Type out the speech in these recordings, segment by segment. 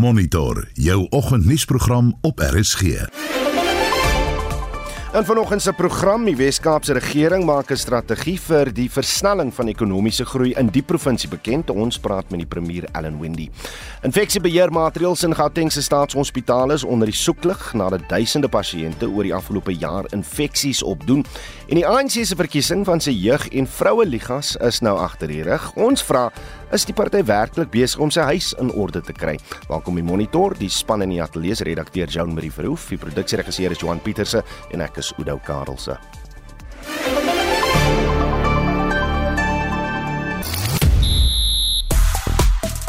Monitor jou oggendnuusprogram op RSG. In vanoggend se program, die Wes-Kaapse regering maak 'n strategie vir die versnelling van ekonomiese groei in die provinsie bekend. Ons praat met die premier Allan Wendy. Infeksiebeheermaatreëls in Gauteng se staatshospitale is onder die soeklig nadat duisende pasiënte oor die afgelope jaar infeksies opdoen. En die ANC se verkiesing van sy jeug- en vroue ligas is nou agter die rug. Ons vra is die party werklik besig om sy huis in orde te kry. Welkom by Monitor, die span in die ateljee se redakteur Joan Marie Verhoef, die produksieregisseur is Johan Pieterse en ek is Udo Karelse.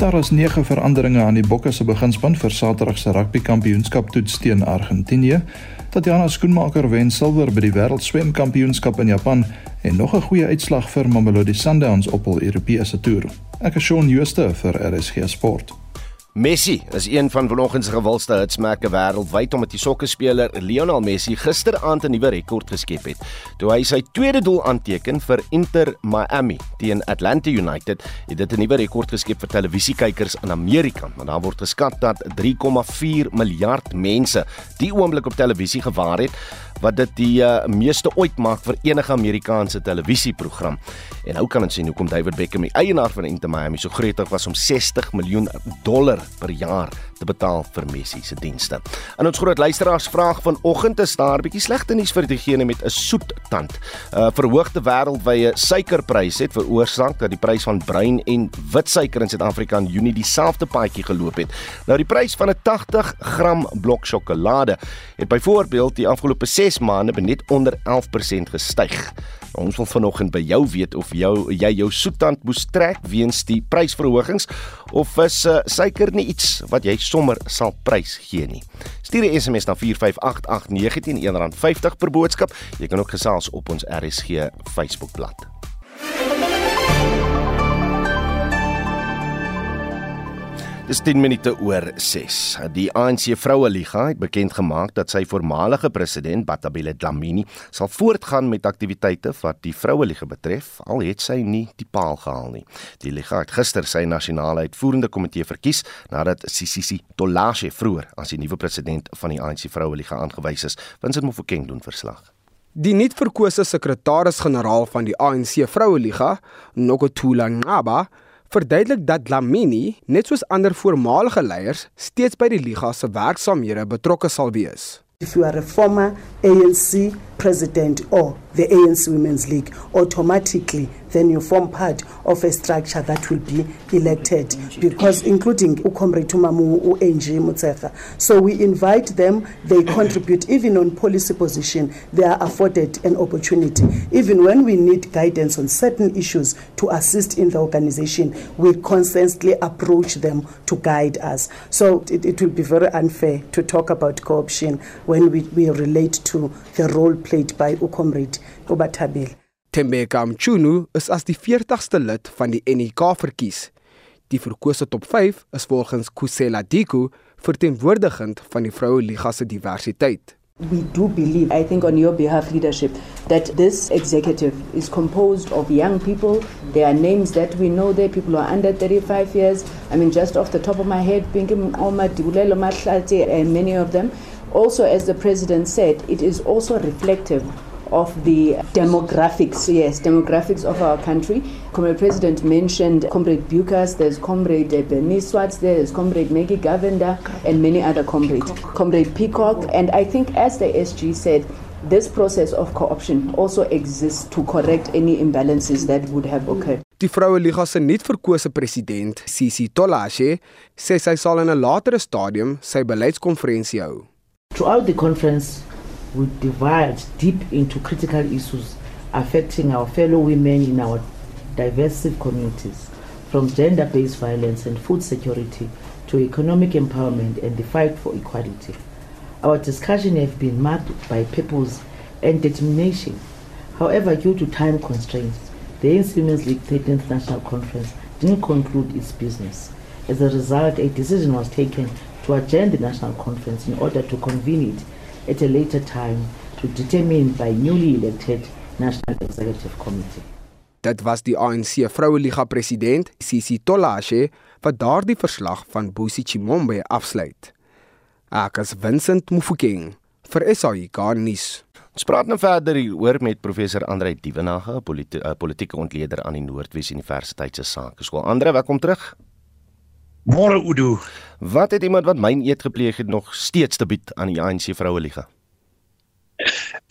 Daar is 9 veranderinge aan die Bokke se beginspan vir Saterdag se rugby kampioenskap toets teen Argentinië. Tatiana Skoenmaker wen silwer by die wêreld swemkampioenskap in Japan en nog 'n goeie uitslag vir Mamelodi Sundowns op hul Europese toer. Ek is Shaun Schuster vir RSG Sport. Messi is een van vanoggend se gewildste hitsmerke wêreldwyd omdat die sokkespeler Lionel Messi gisteraand 'n nuwe rekord geskep het. Toe hy sy tweede doel aanteken vir Inter Miami teen Atlanta United, het dit 'n nuwe rekord geskep vir televisiekykers in Amerika. Want daar word geskat dat 3,4 miljard mense die oomblik op televisie gewaar het wat dit die uh, meeste ooit maak vir enige Amerikaanse televisieprogram. En nou kan ons sien hoekom David Beckham, die eienaar van Inter Miami, so gretig was om 60 miljoen dollar per jaar te betaal vir Messi se dienste. In ons groot luisteraars vraag vanoggend is daar 'n bietjie slegte nuus vir diegene met 'n soet tand. uh, Verhoogde wêreldwye suikerpryse het veroorsaak dat die prys van bruin en wit suiker in Suid-Afrika in Junie dieselfde paadjie geloop het. Nou die prys van 'n 80 gram blok sjokolade het byvoorbeeld die afgelope 6 maande net onder 11% gestyg. Ons wil vanoggend by jou weet of jou jy jou soettand moes trek weens die prysverhogings of is uh, suiker nie iets wat jy sommer sal prys gee nie. Stuur 'n SMS na 45889 teen R1.50 per boodskap. Jy kan ook gesels op ons RSG Facebookblad. Dis 10 minute oor 6. Die ANC Vroue Liga het bekend gemaak dat sy voormalige president Batabile Dlamini sal voortgaan met aktiwiteite wat die Vroue Liga betref, al het sy nie die paal gehaal nie. Die liga het gister sy nasionale uitvoerende komitee verkies nadat Sisisi Tolashe vroeër as die nuwe president van die ANC Vroue Liga aangewys is. Vincent Mofokeng doen verslag. Die nuutverkose sekretaris-generaal van die ANC Vroue Liga, Nokuthula Ngaba, verduidelik dat Dlamini, net soos ander voormalige leiers, steeds by die liga se werksamehede betrokke sal wees. If you are a former ANC president or the ANC Women's League, automatically then you form part of a structure that will be elected because including Ukomre Tumamu, UNG Mutsefa. So we invite them, they contribute even on policy position, they are afforded an opportunity. Even when we need guidance on certain issues to assist in the organization, we constantly approach them to guide us. So it, it will be very unfair to talk about co-option when we, we relate to the role played by Ukomrade Obatabile. Tembeka Mchunu is as die 40ste lid van die NEK verkies. Die verkose top 5 is volgens Kusela Diku verteenwoordigend van die vroue liga se diversiteit. We do believe, I think, on your behalf, leadership, that this executive is composed of young people. There are names that we know there, people who are under 35 years. I mean, just off the top of my head, Pinky Omar, Dibulelo Mahlate, and many of them. Also, as the president said, it is also reflective of the demographics, yes, demographics of our country. Comrade President mentioned Comrade Bukas, there's Comrade Bernie Swartz, there's Comrade Maggie Govender, and many other comrades. Comrade Peacock, and I think as the SG said, this process of co-option also exists to correct any imbalances that would have occurred. Die Vroue Liga se nuutverkose president, Sisi Tolashe, sê sy sal in 'n latere stadium sy beleidskonferensie hou. Throughout the conference, we divide deep into critical issues affecting our fellow women in our diverse communities, from gender based violence and food security to economic empowerment and the fight for equality. Our discussion has been marked by purpose and determination. However, due to time constraints, the ANC Women's League 13th National Conference didn't conclude its business. As a result, a decision was taken to adjourn the national conference in order to convene it at a later time to determine by newly elected National Executive Committee. Dit was die ANC Vroue Liga president, Sisi Tolashe, wat daardie verslag van Bosi Chimombe afsluit. Ek is Vincent Mufokeng vir SAI Garnis. Ons praat nou verder hieroor met professor Andre Dievenage, politi politieke ontleder aan die Noordwes Universiteit se Sakeskool. Andre, welkom terug. Môre Udo. Wat het iemand wat myn eet gepleeg het nog steeds te bied aan die ANC vroue liga?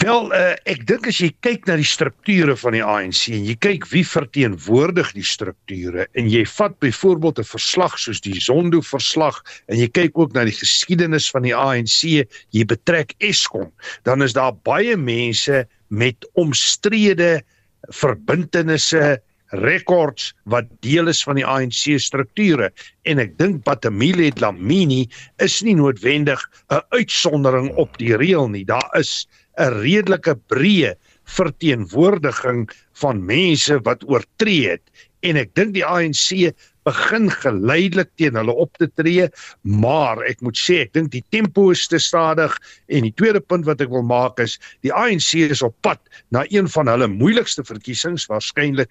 Wel, uh, ek dink as jy kyk na die strukture van die ANC en jy kyk wie verteenwoordig die strukture en jy vat byvoorbeeld 'n verslag soos die Zondo verslag en jy kyk ook na die geskiedenis van die ANC, jy betrek Eskom, dan is daar baie mense met omstrede verbintenisse rekords wat deel is van die ANC strukture en ek dink Batamile Dlamini is nie noodwendig 'n uitsondering op die reël nie. Daar is 'n redelike breë verteenwoordiging van mense wat oortree het en ek dink die ANC begin geleidelik teen hulle op te tree, maar ek moet sê ek dink die tempo is te stadig en die tweede punt wat ek wil maak is die ANC is op pad na een van hulle moeilikste verkiesings waarskynlik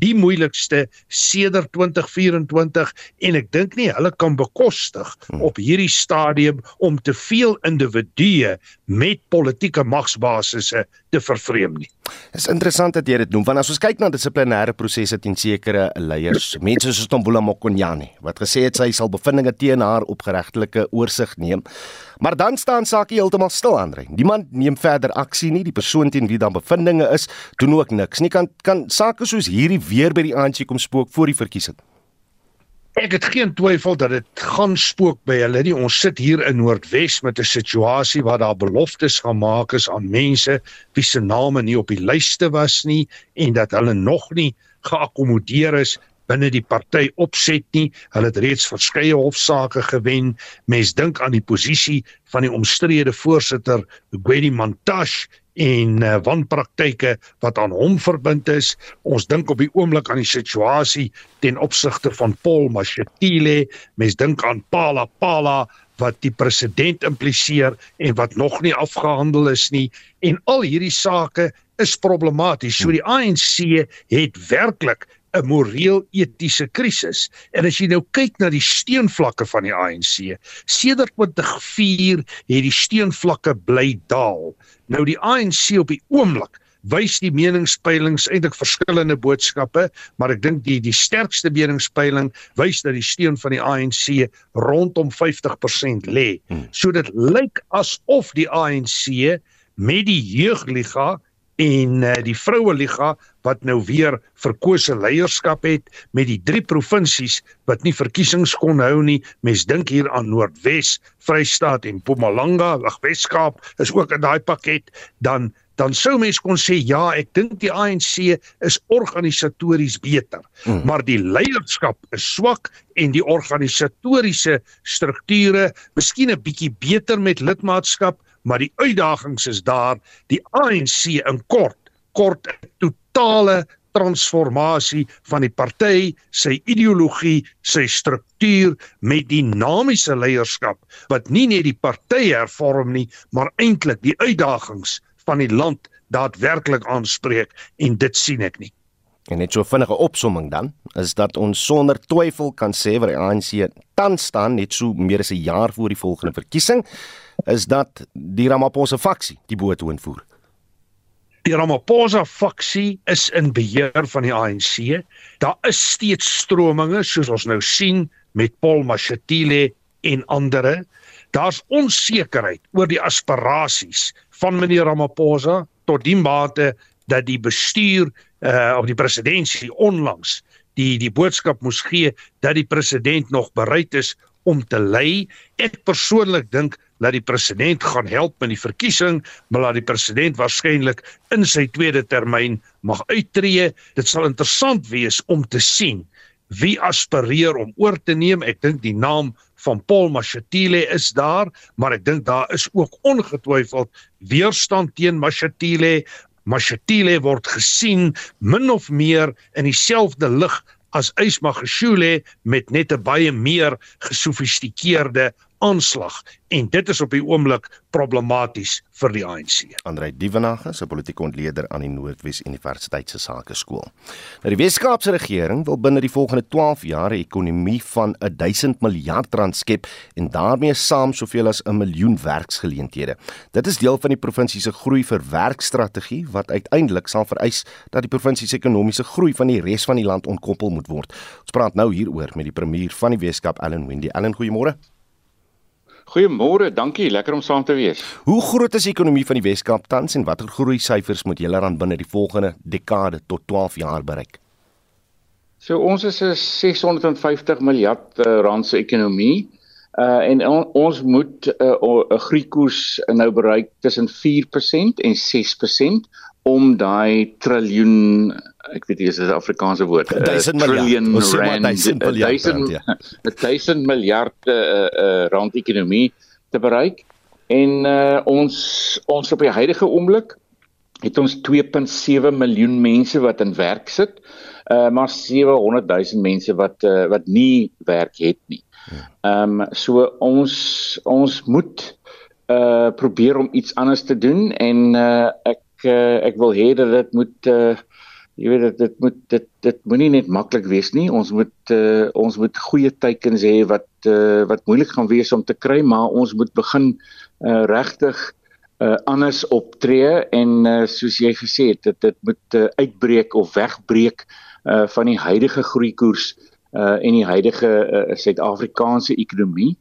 die moeilikste sedert 2024 en ek dink nie hulle kan bekostig hmm. op hierdie stadium om te veel individue met politieke magsbasisse te vervreem nie. Dit is interessant dat jy dit noem want as ons kyk na dissiplinêre prosesse teen sekere leiers, mense soos Tombula Mokonyane wat gesê het sy sal bevindinge teen haar op geregtelike oorsig neem. Maar dan staan sake heeltemal stil aan ry. Niemand neem verder aksie nie. Die persoon teen wie dan bevindinge is, doen ook niks nie. Kan kan sake soos hierdie weer by die ANC kom spook voor die verkiesing? Ek het geen twyfel dat dit gaan spook by hulle nie. Ons sit hier in Noordwes met 'n situasie waar daar beloftes gemaak is aan mense wie se name nie op die lyste was nie en dat hulle nog nie geakkommodeer is binne die party opset nie. Hulle het reeds verskeie hofsaake gewen. Mens dink aan die posisie van die omstrede voorsitter Gwedi Mantashe en uh, wanpraktyke wat aan hom verbind is. Ons dink op die oomblik aan die situasie ten opsigte van Paul Mashatile. Mens dink aan Pala Pala wat die president impliseer en wat nog nie afgehandel is nie en al hierdie sake is problematies. So die ANC het werklik 'n moreel etiese krisis. En as jy nou kyk na die steunvlakke van die ANC, sedert 2004 het die steunvlakke bly daal. Nou die ANC op die oomblik wys die meningspeilings eintlik verskillende boodskappe, maar ek dink die die sterkste meningspeiling wys dat die steun van die ANC rondom 50% lê. Hmm. So dit lyk asof die ANC met die jeugliga en uh, die vroue liga wat nou weer verkose leierskap het met die drie provinsies wat nie verkiesings kon hou nie. Mens dink hier aan Noordwes, Vrystaat en Mpumalanga, ag Weskaap is ook in daai pakket. Dan dan sou mens kon sê ja, ek dink die ANC is organisatories beter, hmm. maar die leierskap is swak en die organisatoriese strukture miskien 'n bietjie beter met lidmaatskap, maar die uitdagings is daar die ANC in kort kort totale transformasie van die party, sy ideologie, sy struktuur met dinamiese leierskap wat nie net die party hervorm nie, maar eintlik die uitdagings van die land daadwerklik aanspreek en dit sien ek nie. En net so vinnige opsomming dan is dat ons sonder twyfel kan sê waar die ANC tans staan net so meer as 'n jaar voor die volgende verkiesing is dat die Ramaphosa faksie die boetoon voer. Die Ramaphosa faksie is in beheer van die ANC. Daar is steeds strominge soos ons nou sien met Paul Mashatile en ander. Daar's onsekerheid oor die aspirasies van meneer Ramaphosa tot die mate dat die bestuur uh of die presidentskap onlangs die die boodskap moes gee dat die president nog bereid is om te lei. Ek persoonlik dink dat die president gaan help met die verkiesing, maar dat die president waarskynlik in sy tweede termyn mag uittreë. Dit sal interessant wees om te sien wie aspireer om oor te neem. Ek dink die naam van Paul Mashatile is daar, maar ek dink daar is ook ongetwyfeld weerstand teen Mashatile. Mashatile word gesien min of meer in dieselfde lig as Ysma Geshule met net 'n baie meer gesofistikeerde aanslag en dit is op die oomblik problematies vir die ANC. Andrei Dievenage, 'n politieke ontleder aan die Noordwes Universiteit se Sakeskool. Nou die Wes-Kaapse regering wil binne die volgende 12 jaar 'n ekonomie van 1000 miljard rand skep en daarmee saam soveel as 'n miljoen werksgeleenthede. Dit is deel van die provinsie se groei vir werkstrategie wat uiteindelik sal vereis dat die provinsie se ekonomiese groei van die res van die land ontkoppel moet word. Ons praat nou hieroor met die premier van die Wes-Kaap, Allan Wendy. Allan, goeiemôre. Goeiemôre, dankie, lekker om saam te wees. Hoe groot is die ekonomie van die Wes-Kaap tans en watter groei syfers moet julle dan binne die volgende dekade tot 12 jaar bereik? So ons is 'n 650 miljard uh, rand se ekonomie. Uh en on, ons moet 'n uh, groeikoers nou bereik tussen 4% en 6% om daai triljoen ek weet nie is dit 'n Afrikaanse woord 1000 miljard. ons sê maar 1000 miljard 1000 miljard uh, uh, rand ekonomie te bereik. En uh, ons ons op die huidige oomblik het ons 2.7 miljoen mense wat in werk sit uh, maar 700 000 mense wat uh, wat nie werk het nie. Ehm um, so ons ons moet uh probeer om iets anders te doen en uh ek uh, ek wil hê dat dit moet uh jy weet dit dit moet dit dit moenie net maklik wees nie. Ons moet uh, ons moet goeie teikens hê wat uh, wat moeilik gaan wees om te kry, maar ons moet begin uh, regtig uh, anders optree en uh, soos jy gesê het, dit dit moet uh, uitbreek of wegbreek uh, van die huidige groeikoers uh, en die huidige Suid-Afrikaanse uh, ekonomie.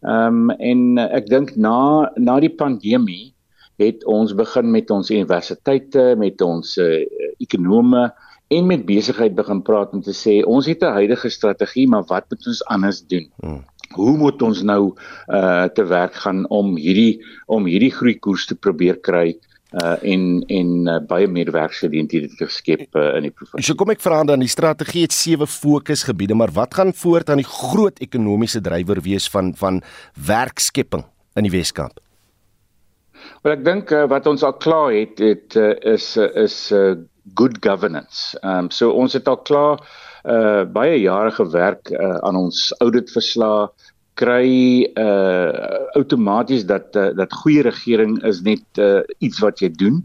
Ehm um, en uh, ek dink na na die pandemie het ons begin met ons universiteite, met ons uh, ekonome en met besigheid begin praat om te sê ons het 'n huidige strategie, maar wat moet ons anders doen? Hmm. Hoe moet ons nou uh te werk gaan om hierdie om hierdie groeikoers te probeer kry uh en en uh, baie meer werksgeleenthede te skep uh, in die provinsie. So kom ek vra dan die strategie het sewe fokusgebiede, maar wat gaan voort aan die groot ekonomiese drywer wees van van werkskepping in die Weskaap? Wel ek dink uh, wat ons al klaar het, het uh, is uh, is uh, good governance. Ehm um, so ons het al klaar uh baie jare gewerk uh, aan ons auditverslae kry uh outomaties dat uh, dat goeie regering is net uh, iets wat jy doen.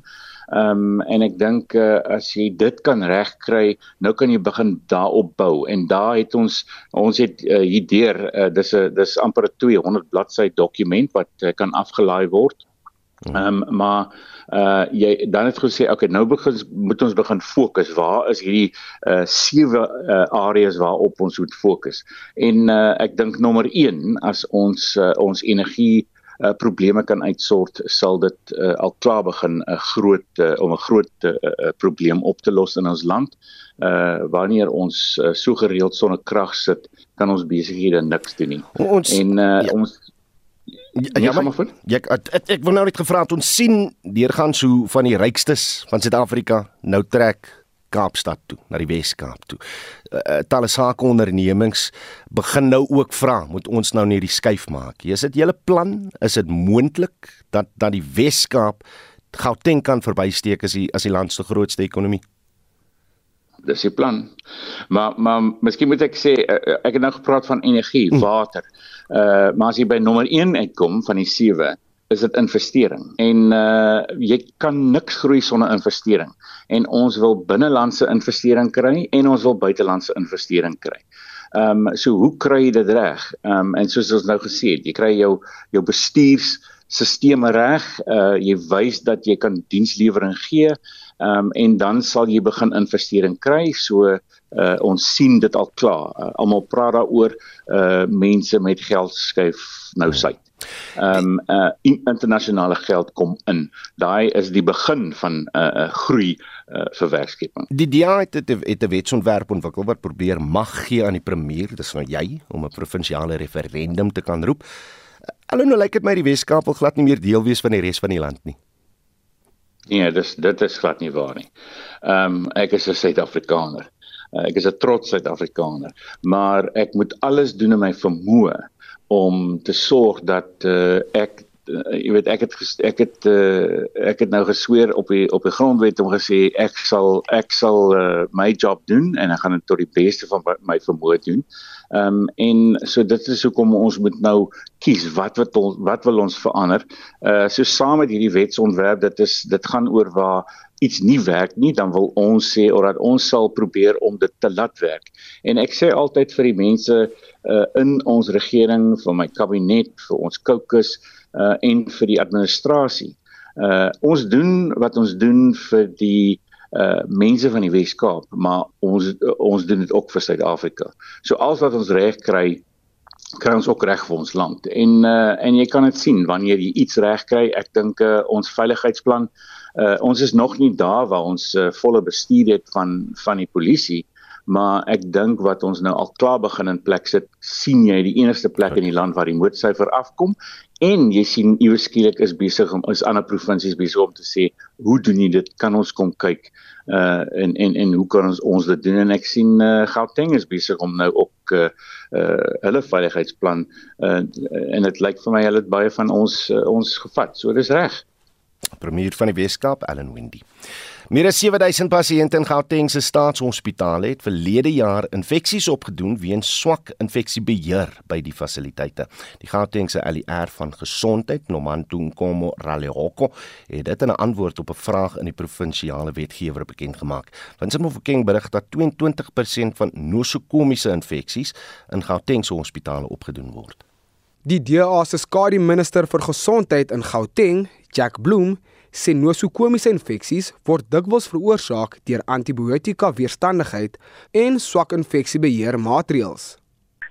Ehm um, en ek dink uh, as jy dit kan regkry, nou kan jy begin daarop bou en daar het ons ons het uh, hierdeur uh, dis 'n dis amper 'n 200 bladsy dokument wat uh, kan afgelaai word. Ehm um, maar uh jy dan het gesê okay nou begin moet ons begin fokus. Waar is hierdie uh sewe uh, areas waarop ons moet fokus? En uh ek dink nommer 1 as ons uh, ons energie uh probleme kan uitsort sal dit uh, al klaar begin 'n groot uh, om 'n groot uh, probleem op te los in ons land. Uh wanneer ons uh, so gereeld sonnekrag sit kan ons besighede niks doen nie. Ons, en uh ja. ons Ja, ja maar ek, ek ek wil nou net gevra het ons sien deurgaan so van die rykstes van Suid-Afrika nou trek Kaapstad toe na die Wes-Kaap toe. Uh, talle sake ondernemings begin nou ook vra, moet ons nou net die skuif maak. Is dit julle plan? Is dit moontlik dat dat die Wes-Kaap Gauteng kan verbysteek as die as die land se grootste ekonomie? Dis die plan. Maar maar miskien moet ek sê ek het nou gepraat van energie, hm. water. Hmm Uh maar as jy by nommer 1 uitkom van die 7 is dit investering. En uh jy kan niks groei sonder investering. En ons wil binnelandse investering kry en ons wil buitelandse investering kry. Ehm um, so hoe kry jy dit reg? Ehm um, en soos ons nou gesê het, jy kry jou jou bestuurs sisteme reg. Uh jy wys dat jy kan dienslewering gee. Ehm um, en dan sal jy begin investering kry. So uh, ons sien dit al klaar. Uh, Almal praat daaroor uh mense met geld skuif nou suid. Ehm um, uh internasionale geld kom in. Daai is die begin van 'n uh, uh, groei uh vir werkskeping. Die DA het het, het 'n wetsontwerp ontwikkel wat probeer mag gee aan die premier, dis nou jy om 'n provinsiale referendum te kan roep. Alhoewel nou lyk dit my die Weskaap wil glad nie meer deel wees van die res van die land nie. Nee, dis dit is glad nie waar nie. Ehm um, ek is 'n Suid-Afrikaner. Uh, ek is 'n trots Suid-Afrikaner, maar ek moet alles doen in my vermoë om te sorg dat uh, ek jy weet ek het ek het uh, ek het nou gesweer op die op die grondwet om gesê ek sal ek sal uh, my job doen en ek gaan dit tot die beste van my vermoë doen. Ehm um, en so dit is hoekom ons moet nou kies wat wat ons wat wil ons verander. Uh so saam met hierdie wetsontwerp dit is dit gaan oor waar iets nie werk nie, dan wil ons sê of dat ons sal probeer om dit te laat werk. En ek sê altyd vir die mense uh in ons regering, vir my kabinet, vir ons caucus uh en vir die administrasie. Uh ons doen wat ons doen vir die uh mense van die Wes-Kaap, maar ons ons doen dit ook vir Suid-Afrika. So alles wat ons reg kry kry ons ook reg vir ons land. En uh en jy kan dit sien wanneer jy iets reg kry. Ek dink uh, ons veiligheidsplan uh ons is nog nie daar waar ons uh, volle bestuur het van van die polisie maar ek dink wat ons nou al klaar begin in plek sit sien jy die enigste plek in die land waar die moordsyfer afkom. En jy sien iewes skielik is besig om is ander provinsies besig om te sê hoe doen jy dit? Kan ons kom kyk? Uh en en en hoe kan ons ons dit doen? En ek sien uh, Gauteng is besig om nou ook uh, uh hulle veiligheidsplan uh en dit lyk vir my hulle het baie van ons uh, ons gevat. So dis reg Premier van die Weskaap, Allan Windy. Meer as 7000 pasiënte in Gauteng se staatshospitale het verlede jaar infeksies opgedoen weens swak infeksiebeheer by die fasiliteite. Die Gautengse ALR van Gesondheid, Nomantu Nkomo Ralehoko, het dit in 'n antwoord op 'n vraag in die provinsiale wetgewer bekend gemaak. Vincent Mofokeng berig dat 22% van nosokomiese infeksies in Gautengse hospitale opgedoen word. Die DA se skadu minister vir gesondheid in Gauteng, Jack Bloem, sê nosokomiese infeksies word dikwels veroorsaak deur antibiotika weerstandigheid en swak infeksiebeheermaatreëls.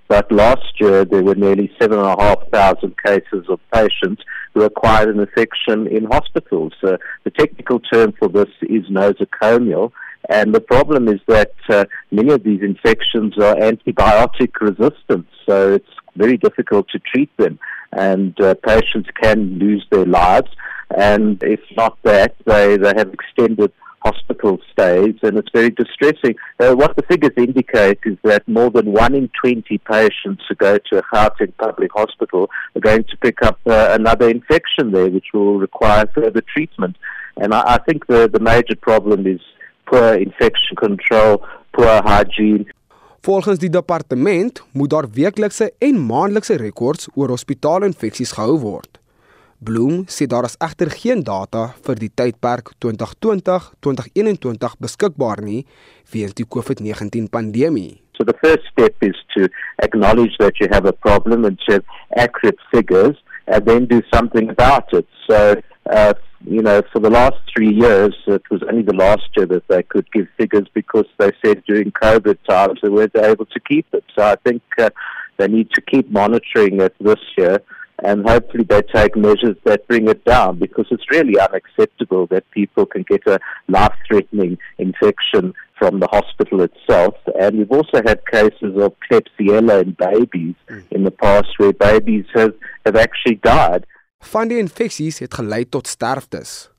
But last year there were nearly 7,500 cases of patients who acquired an infection in hospitals. Uh, the technical term for this is nosocomial. And the problem is that uh, many of these infections are antibiotic resistant, so it's very difficult to treat them. And uh, patients can lose their lives. And if not that, they, they have extended hospital stays, and it's very distressing. Uh, what the figures indicate is that more than 1 in 20 patients who go to a Gauteng public hospital are going to pick up uh, another infection there, which will require further treatment. And I, I think the, the major problem is poor infection control, poor hygiene. Volgens die departement moet daar weeklikse en maandelikse rekords oor hospitaalinfeksies gehou word. Bloem sê daar is egter geen data vir die tydperk 2020-2021 beskikbaar nie weens die COVID-19 pandemie. So the first step is to acknowledge that you have a problem and to accurate figures and then do something about it. So uh, you know, for the last three years, it was only the last year that they could give figures because they said during COVID times they weren't able to keep it. So I think uh, they need to keep monitoring it this year and hopefully they take measures that bring it down because it's really unacceptable that people can get a life-threatening infection from the hospital itself. And we've also had cases of Klebsiella in babies mm. in the past where babies have, have actually died. Van die infeksies het gelei tot sterftes.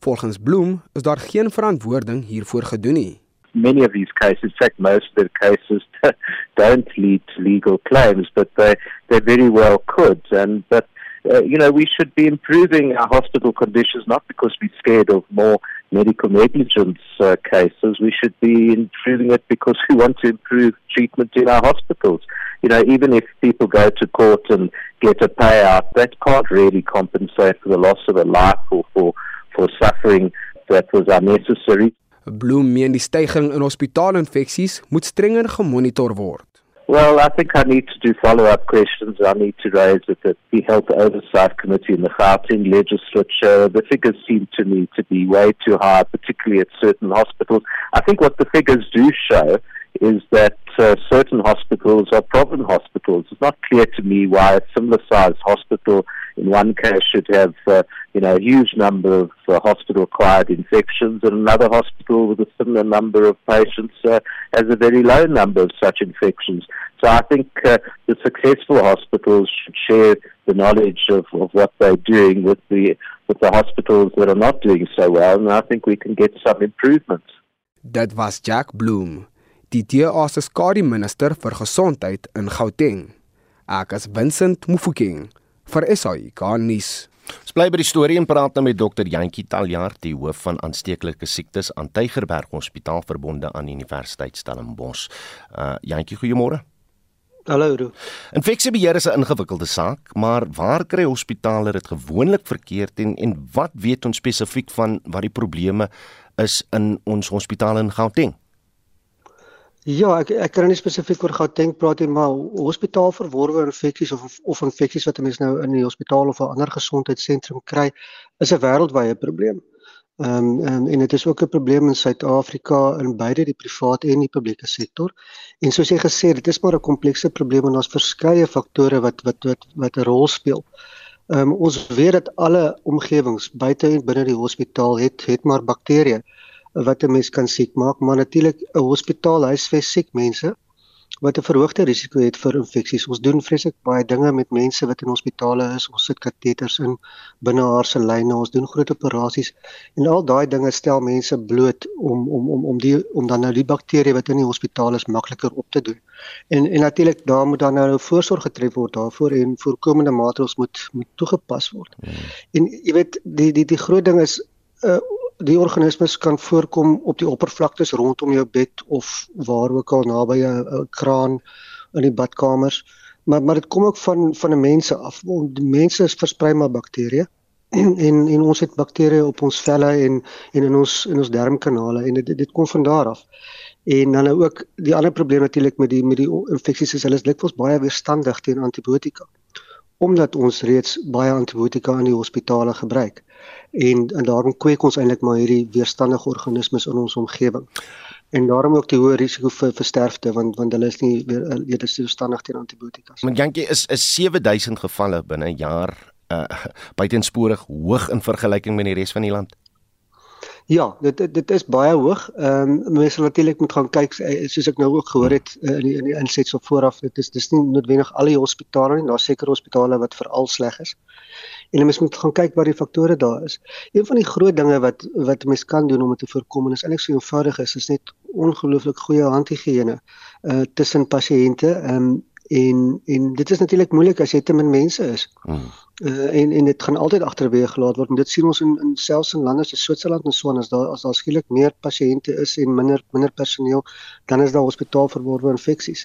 Volgens Bloem is daar geen verantwoording hiervoor gedoen nie. Many of these cases, in fact most of the cases don't lead to legal claims, but they they very well could and but uh, you know, we should be improving our hospital conditions not because we're scared of more medical negligence uh, cases. We should be improving it because we want to improve treatment in our hospitals. You know, even if people go to court and get a payout, that can't really compensate for the loss of a life or for, for suffering that was unnecessary. Bloem meen die stygings in hospitaalinfeksies moet strenger gemonitor word. Well, I think I need to do follow-up questions. I need to raise it at the Health Oversight Committee in the Gauteng legislature. The figures seem to me to be way too high, particularly at certain hospitals. I think what the figures do show is that uh, certain hospitals are problem hospitals. It's not clear to me why a similar-sized hospital in one case should have uh, you know a huge number of uh, hospital-acquired infections, and another hospital with a similar number of patients uh, has a very low number of such infections. So I think uh, the successful hospitals should share the knowledge of, of what they're doing with the with the hospitals that are not doing so well, and I think we can get some improvements. That was Jack Bloom, die DA se skadu minister vir gesondheid in Gauteng. Ek is Vincent Mufokeng vir SAI Garnis. Ons bly by die storie en praat nou met dokter Jantjie Taljaard, die hoof van aansteeklike siektes aan Tygerberg Hospitaal verbonde aan Universiteit Stellenbosch. Uh Jantjie, goeiemôre. Hallo Roo. Infeksiebeheer is 'n ingewikkelde saak, maar waar kry hospitale dit gewoonlik verkeerd en en wat weet ons spesifiek van wat die probleme is in ons hospitale in Gauteng? Ja, ek ek kan nie spesifiek oor Gauteng praat nie, maar hospitaalverworwe infeksies of of infeksies wat mense nou in die hospitaal of 'n ander gesondheidssentrum kry, is 'n wêreldwye probleem. Ehm um, um, en dit is ook 'n probleem in Suid-Afrika in beide die private en die publieke sektor. En soos jy gesê het, dit is maar 'n komplekse probleem en ons verskeie faktore wat wat wat wat 'n rol speel. Ehm um, ons weet dat alle omgewings buite en binne die hospitaal het het maar bakterieë wat 'n mens kan siek maak, maar natuurlik 'n hospitaal huisves siek mense wat 'n verhoogde risiko het vir infeksies. Ons doen vreeslik baie dinge met mense wat in hospitale is. Ons sit kateters in binne haar se lyne. Ons doen groot operasies en al daai dinge stel mense bloot om om om om die om dan nou die bakterieë wat in die hospitaal is makliker op te doen. En en natuurlik daar moet dan nou voorsorg getref word daarvoor en voorkomende maatreëls moet moet toegepas word. Hmm. En jy weet die die die groot ding is uh, die organismes kan voorkom op die oppervlaktes rondom jou bed of waar ook al naby 'n kraan in die badkamers. Maar maar dit kom ook van van 'n mense af. Die mense is versprei maar bakterieë en en ons het bakterieë op ons velle en en in ons in ons darmkanale en dit dit kom van daar af. En dan nou ook die ander probleem natuurlik met die met die infeksies is hulle is dikwels baie weerstandig teen antibiotika omdat ons reeds baie antibiotika in die hospitale gebruik en en daarom kweek ons eintlik maar hierdie weerstandige organismes in ons omgewing. En daarom ook die hoë risiko vir vir sterfte want want hulle is nie weer weet is weerstandig teen antibiotika. Maar Jantjie is is 7000 gevalle binne 'n jaar uh buitensporig hoog in vergelyking met die res van die land. Ja, dit dit is baie hoog. Ehm um, mense natuurlik moet gaan kyk eh, soos ek nou ook gehoor het uh, in die in die insetsel vooraf. Dit is dis nie noodwendig al die hospitale nie. Daar's sekere hospitale wat veral sleg is. En mense moet gaan kyk wat die faktore daar is. Een van die groot dinge wat wat mense kan doen om dit te voorkom en is eintlik so eenvoudig is, is net ongelooflik goeie handhigiëne uh tussen pasiënte. Ehm um, en en dit is natuurlik moeilik as jy te min mense is. Hmm. Uh, en en dit gaan altyd agterweë gelaat word en dit sien ons in, in selfs in lande soos Switserland en so aan as daar as daar skielik meer pasiënte is en minder minder personeel dan is daar hospitaalverworwe infeksies.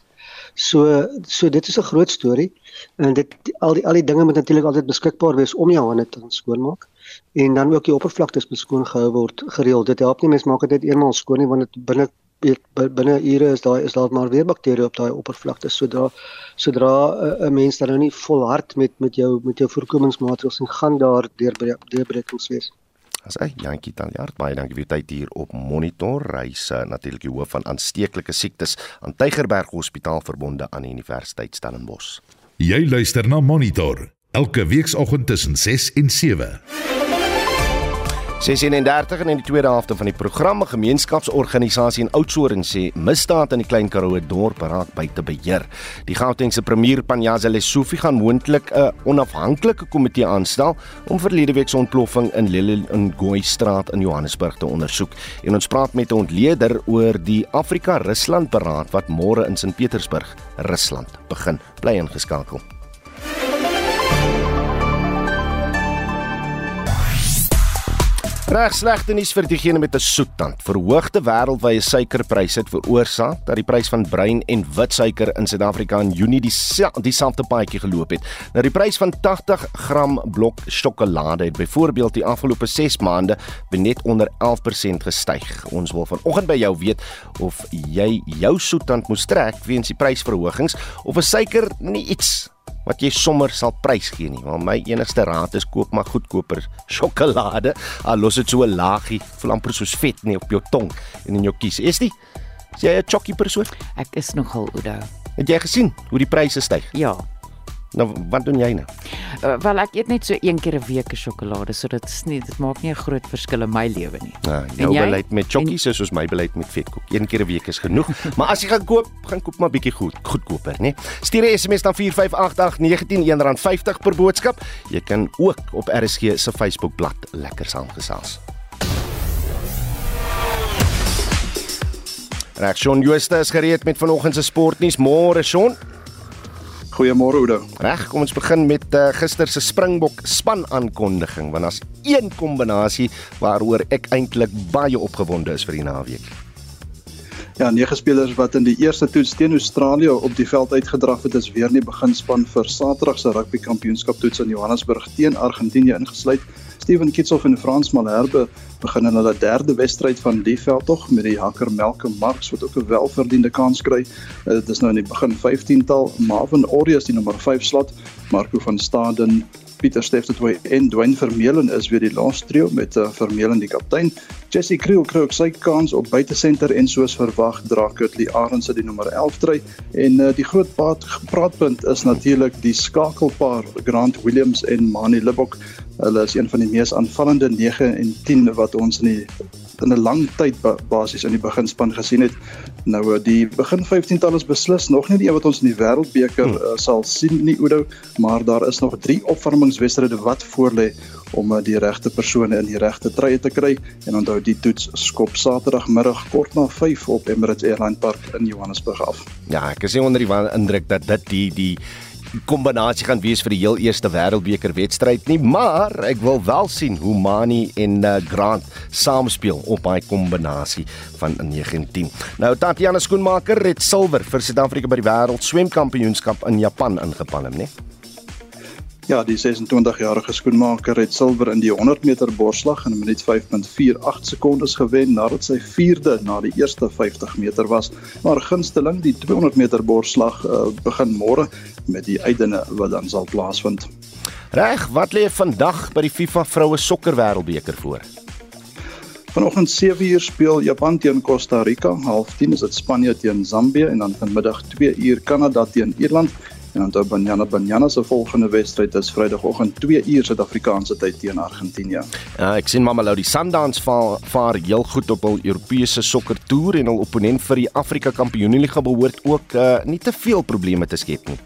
So so dit is 'n groot storie en dit al die al die dinge moet natuurlik altyd beskikbaar wees om jou hande te skoonmaak en dan ook die oppervlaktes beskoon gehou word gereeld. Dit help nie mens maak dit eenmaal skoon nie want dit binne binne ure is daai is daar maar weer bakterieë op daai oppervlakte sodra sodra eh, 'n mens dan nou nie volhard met met jou met jou voorkomingsmaatreëls en gaan daar deurbrekings wees. As hy Jantjie Taljaard baie dankie vir tyd hier op monitor reise natuurlik die hoof van aansteeklike siektes aan Tygerberg Hospitaal verbonde aan die Universiteit Stellenbosch. Jy luister na Monitor elke weekoggend tussen 6 en 7. 36 en in die tweede helfte van die program gemeenskapsorganisasie in Oudtshoorn sê misdaad in die Klein Karoo dorp raak buite beheer. Die Gautengse premier Panyaza Lesufi gaan moontlik 'n onafhanklike komitee aanstel om verlede week se ontploffing in Lilongwe straat in Johannesburg te ondersoek. En ons praat met 'n ontleder oor die Afrika-Rusland beraad wat môre in Sint Petersburg, Rusland begin. Bly ingeskakel. Reg slegte nuus vir diegene met 'n soettand. Verhoogde wêreldwye suikerpryse het veroorsaak dat die prys van bruin en wit suiker in Suid-Afrika in Junie dieselfde paadjie geloop het. Nou die prys van 80 gram blok sjokolade het byvoorbeeld die afgelope 6 maande net onder 11% gestyg. Ons wil vanoggend by jou weet of jy jou soettand moes trek weens die prysverhogings of 'n suiker nie iets wat jy sommer sal prys gee nie. Want my enigste raad is koop maar goedkoper sjokolade. Al los dit so 'n laagie, voel amper soos vet nie op jou tong en in jou kies. Is dit? Is jy 'n chokkie persoon? Ek is nogal Oudo. Het jy gesien hoe die pryse styg? Ja. Nou wat doen jy nou? Uh, wel ek eet net so een keer 'n week sjokolade, so dit is nie dit maak nie 'n groot verskil in my lewe nie. Ja, jou beleid met chokkies is soos my beleid met vetkoek. Een keer 'n week is genoeg. maar as jy gaan koop, gaan koop maar bietjie goed, goedkoper, né? Stuur 'n SMS dan 4588191 R50 per boodskap. Jy kan ook op RSG se Facebookblad lekker saamgesels. Reg, Shaun Jooste is gereed met vanoggend se sportnuus. Môre, Shaun. Goeiemôre Oudo. Reg, kom ons begin met uh, gister se Springbok span aankondiging want daar's een kombinasie waaroor ek eintlik baie opgewonde is vir die naweek. Ja, nege spelers wat in die eerste toets teen Australië op die veld uitgedraf het, is weer in die beginspan vir Saterdag se rugby kampioenskap toets in Johannesburg teen Argentinië ingesluit. Steven Kitshoff en Frans Malherbe begin in hulle derde wedstryd van die veldtog met die hakker Melke Marx wat ook 'n welverdiende kans kry. Eh, dit is nou in die begin 15-tal. Marvin Orius die nommer 5 slot, Marco van Staden Pieter Steftetoe en Dwayne Vermeulen is weer die laaste trio met uh, Vermeulen die kaptein. Jesse Kriel kry ook sy kans op buitesenter en soos verwag dra Kurtley Arends se die nommer 11 try en uh, die groot paat, praatpunt is natuurlik die skakelpaar Grant Williams en Mani Libok. Hulle is een van die mees aanvallende 9 en 10 wat ons in die in 'n lang tyd basies in die beginspan gesien het. Nou eh, die begin 15tal is beslis nog nie die een wat ons in die wêreldbeker hmm. uh, sal sien nie Oudo, maar daar is nog 3 opwarmingswedstryde wat voorlê om uh, die regte persone in die regte trye te kry en onthou die toets skop Saterdagmiddag kort na 5 op Emirates Airline Park in Johannesburg af. Ja, ek is nie onder die indruk dat dit die die kombinasie gaan wees vir die heel eerste wêreldbeker wedstryd nie, maar ek wil wel sien hoe Mani en uh, Grant saamspeel op daai kombinasie van 19. Nou Tatiana Skoenmaker het silwer vir Suid-Afrika by die wêreld swemkampioenskap in Japan ingepalm, né? Ja, die 26-jarige skoenmaker het silwer in die 100 meter borsslag in 'n minuut 5.48 sekondes gewen nadat sy 4de na die eerste 50 meter was. Maar gunsteling, die 200 meter borsslag uh, begin môre met die uitdene wat dan sal plaasvind. Reg, wat lê vandag by die FIFA vroue sokker wêreldbeker voor? Vanoggend 7uur speel Japan teen Costa Rica, 0:30 is dit Spanje teen Zambië en dan vanmiddag 2uur Kanada teen Ierland En dan Banyana Banyana se volgende wedstryd is Vrydagoggend 2 uur Suid-Afrikaanse tyd teen Argentinië. Ja, ek sien Mamelodi Sundowns vaar vaar heel goed op hul Europese sokker toer en hul opponent vir die Afrika Kampioenligga behoort ook uh, nie te veel probleme te skep nie.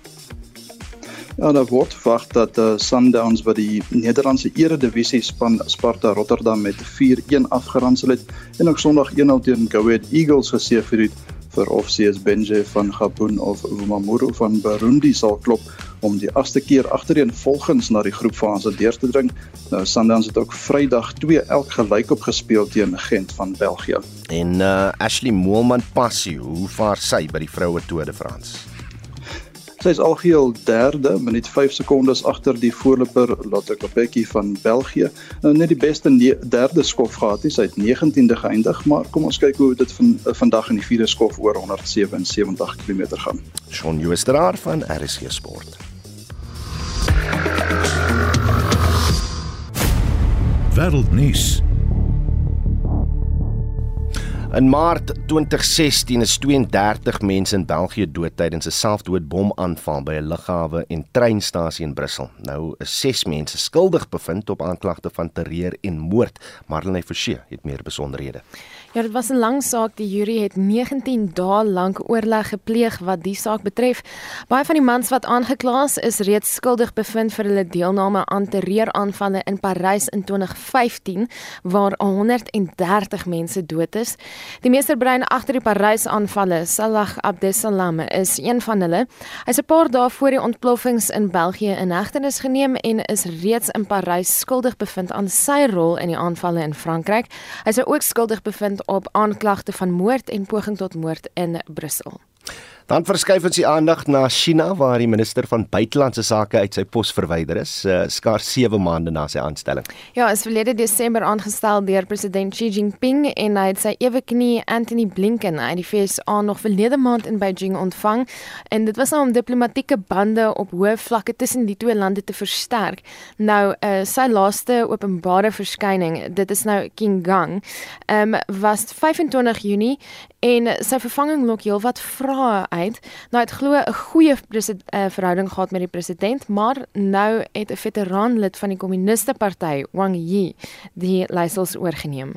Ja, daar word verwag dat uh, Sundowns by die Nederlandse Eredivisie span Sparta Rotterdam met 4-1 afgeronsel het en ook Sondag 1-0 teen Go Ahead Eagles geseëvier het vir of CS Benje van Gabon of Wumamuru van Burundi sal klop om die agste keer agtereen volgens na die groepfase deur te dring. Nou Sundowns het ook Vrydag 2 elk gelyk op gespeel teen Gent van België. En uh, Ashley Moelman Passie, hoe vaar sy by die vroue Tour de France? Sy is algeheel derde, minuut 5 sekondes agter die voorloper Lotte Kopecky van België. Nou net die beste derde skof gehad, sy het 19de geëindig, maar kom ons kyk hoe dit van vandag in die vierde skof oor 177 km gaan. Shaun Joostraar van RSG Sport. Wêreldnuus. In Maart 2016 is 32 mense in België dood tydens 'n selfdoodbomaanval by 'n lughawe en treinstasie in Brussel. Nou is 6 mense skuldig bevind op aanklagte van terreur en moord. Marlene Forsie het meer besonderhede. Ja, dit was 'n lang saak. Die jury het 19 dae lank oorleg gepleeg wat die saak betref. Baie van die mans wat aangekla is, is reeds skuldig bevind vir hulle deelname aan terreuraanvalle in Parys in 2015 waar 130 mense dood is. Die meesterbrein agter die Parys-aanvalle, Salah Abdeslam, is een van hulle. Hy's 'n paar dae voor die ontploffings in België in hegtenis geneem en is reeds in Parys skuldig bevind aan sy rol in die aanvalle in Frankryk. Hy's ook skuldig bevind op aanklagte van moord en poging tot moord in Brussel. Dan verskuif ons die aandag na China waar die minister van buitelandse sake uit sy pos verwyder is, uh, skaars 7 maande na sy aanstelling. Ja, is verlede Desember aangestel deur president Xi Jinping en hy het sy eweknie Anthony Blinken uit die VSA nog verlede maand in Beijing ontvang en dit was nou om diplomatieke bande op hoë vlakke tussen die twee lande te versterk. Nou, uh, sy laaste openbare verskyning, dit is nou King Gang, um, was 25 Junie en sy vervanging lok heelwat vrae uit. Nou het glo 'n goeie uh, verhouding gehad met die president, maar nou het 'n veteraan lid van die Kommuniste Party, Wang Yi, die leiersels oorgeneem.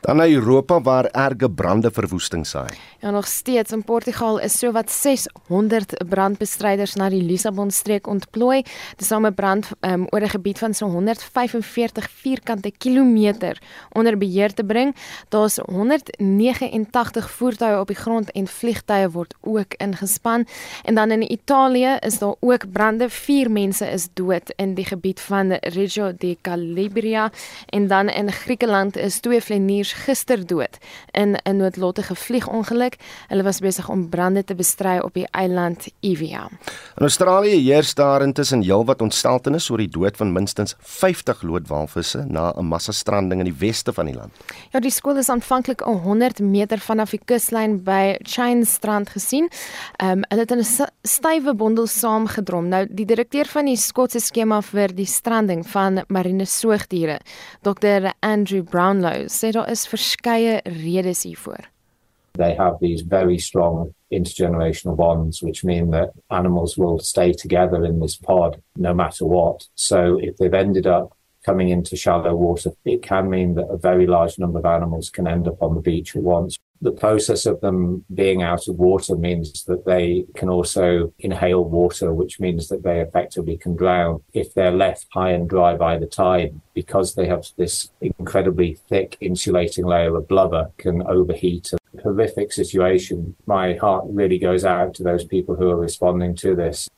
Dan na Europa waar erge brande verwoesting saai. Ja, nog steeds in Portugal is sowat 600 brandbestryders na die Lissabon streek ontplooi. Dit is 'n brand um, oor 'n gebied van so 145 vierkante kilometer onder beheer te bring. Daar's 189 voertuie op die grond en vliegtuie word ook ingespan. En dan in Italië is daar ook brande. 4 mense is dood in die gebied van Reggio di Calabria en dan in Griekeland is twee mariniers gister dood in 'n noodlottige vliegongeluk. Hulle was besig om brande te bestry op die eiland Evia. In Australië heers daar intussen heelwat ontsteltenis oor die dood van minstens 50 loodwalvisse na 'n massastranding in die weste van die land. Ja, die skool is aanvanklik 100 meter vanaf die kuslyn by Chain Strand gesien. Ehm um, hulle het 'n stywe bondel saamgedrom. Nou die direkteur van die Skotse skema vir die stranding van marine soogdiere, Dr. Andrew Brownlow, sê daar is verskeie redes hiervoor. They have these very strong intergenerational bonds, which mean that animals will stay together in this pod no matter what. So if they've ended up coming into shallow water, it can mean that a very large number of animals can end up on the beach at once. The process of them being out of water means that they can also inhale water, which means that they effectively can drown if they're left high and dry by the tide because they have this incredibly thick insulating layer of blubber can overheat a horrific situation. My heart really goes out to those people who are responding to this.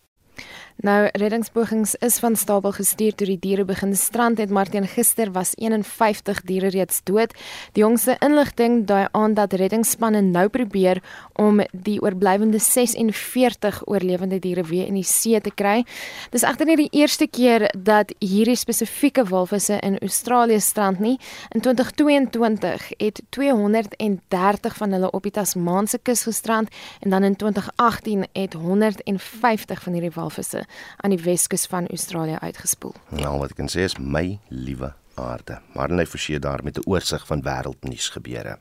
Nou reddingspogings is van stapel gestuur toe die diere begin strand het maar teen gister was 51 diere reeds dood. Die jongste inligting dui aan dat reddingsspanne nou probeer om die oorblywende 46 oorlewende diere weer in die see te kry. Dis egter nie die eerste keer dat hierdie spesifieke walvisse in Australië strand nie. In 2022 het 230 van hulle op die Tasmaanse kus gestrand en dan in 2018 het 150 van hierdie walvisse aan die Weskus van Australië uitgespoel. Nou wat ek kan sê is my liewe aarde. Net verseker daar met 'n oorsig van wêreldnuus gebeure.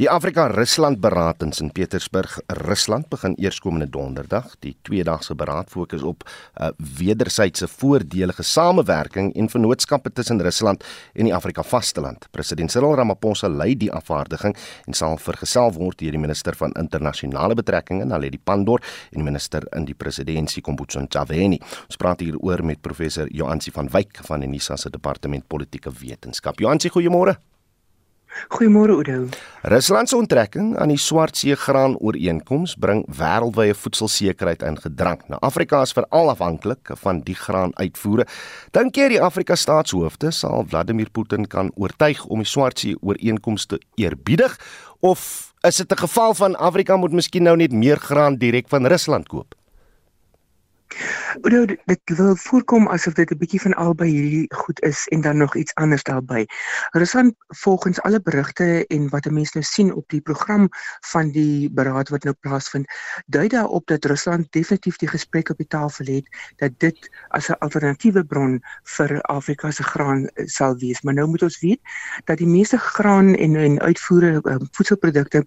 Die Afrika-Rusland beraad in Sint Petersburg, Rusland begin eerskomende donderdag. Die tweedagse beraad fokus op 'n uh, wederwysige voordelige samewerking en vennootskappe tussen Rusland en die Afrika-vasteland. President Cyril Ramaphosa lei die afvaardiging en sal vergesel word deur die minister van internasionale betrekkinge, Naledi Pandor, en die minister in die presidentskap, Kombutso Ntshavheni. Ons praat hieroor met professor Joansi van Wyk van Unisa se departement politieke wetenskap. Joansi, goeiemôre. Goeiemôre Oudo. Rusland se onttrekking aan die Swartsee graan ooreenkoms bring wêreldwye voedselsekerheid in gedrang. Nou Afrika is veral afhanklik van die graanuitvoere. Dink jy die Afrika staatshoofde sal Vladimir Putin kan oortuig om die Swartsee ooreenkoms te eerbiedig of is dit 'n geval van Afrika moet miskien nou net meer graan direk van Rusland koop? Oor dit wil voorkom asof dit 'n bietjie van albei hierdie goed is en dan nog iets anders daarbey. Rusland volgens alle berigte en wat 'n mens nou sien op die program van die beraad wat nou plaasvind, dui daarop dat Rusland definitief die gesprek op die tafel het dat dit as 'n alternatiewe bron vir Afrika se graan eh, sal wees. Maar nou moet ons weet dat die meeste graan en en uitvoere um, voedselprodukte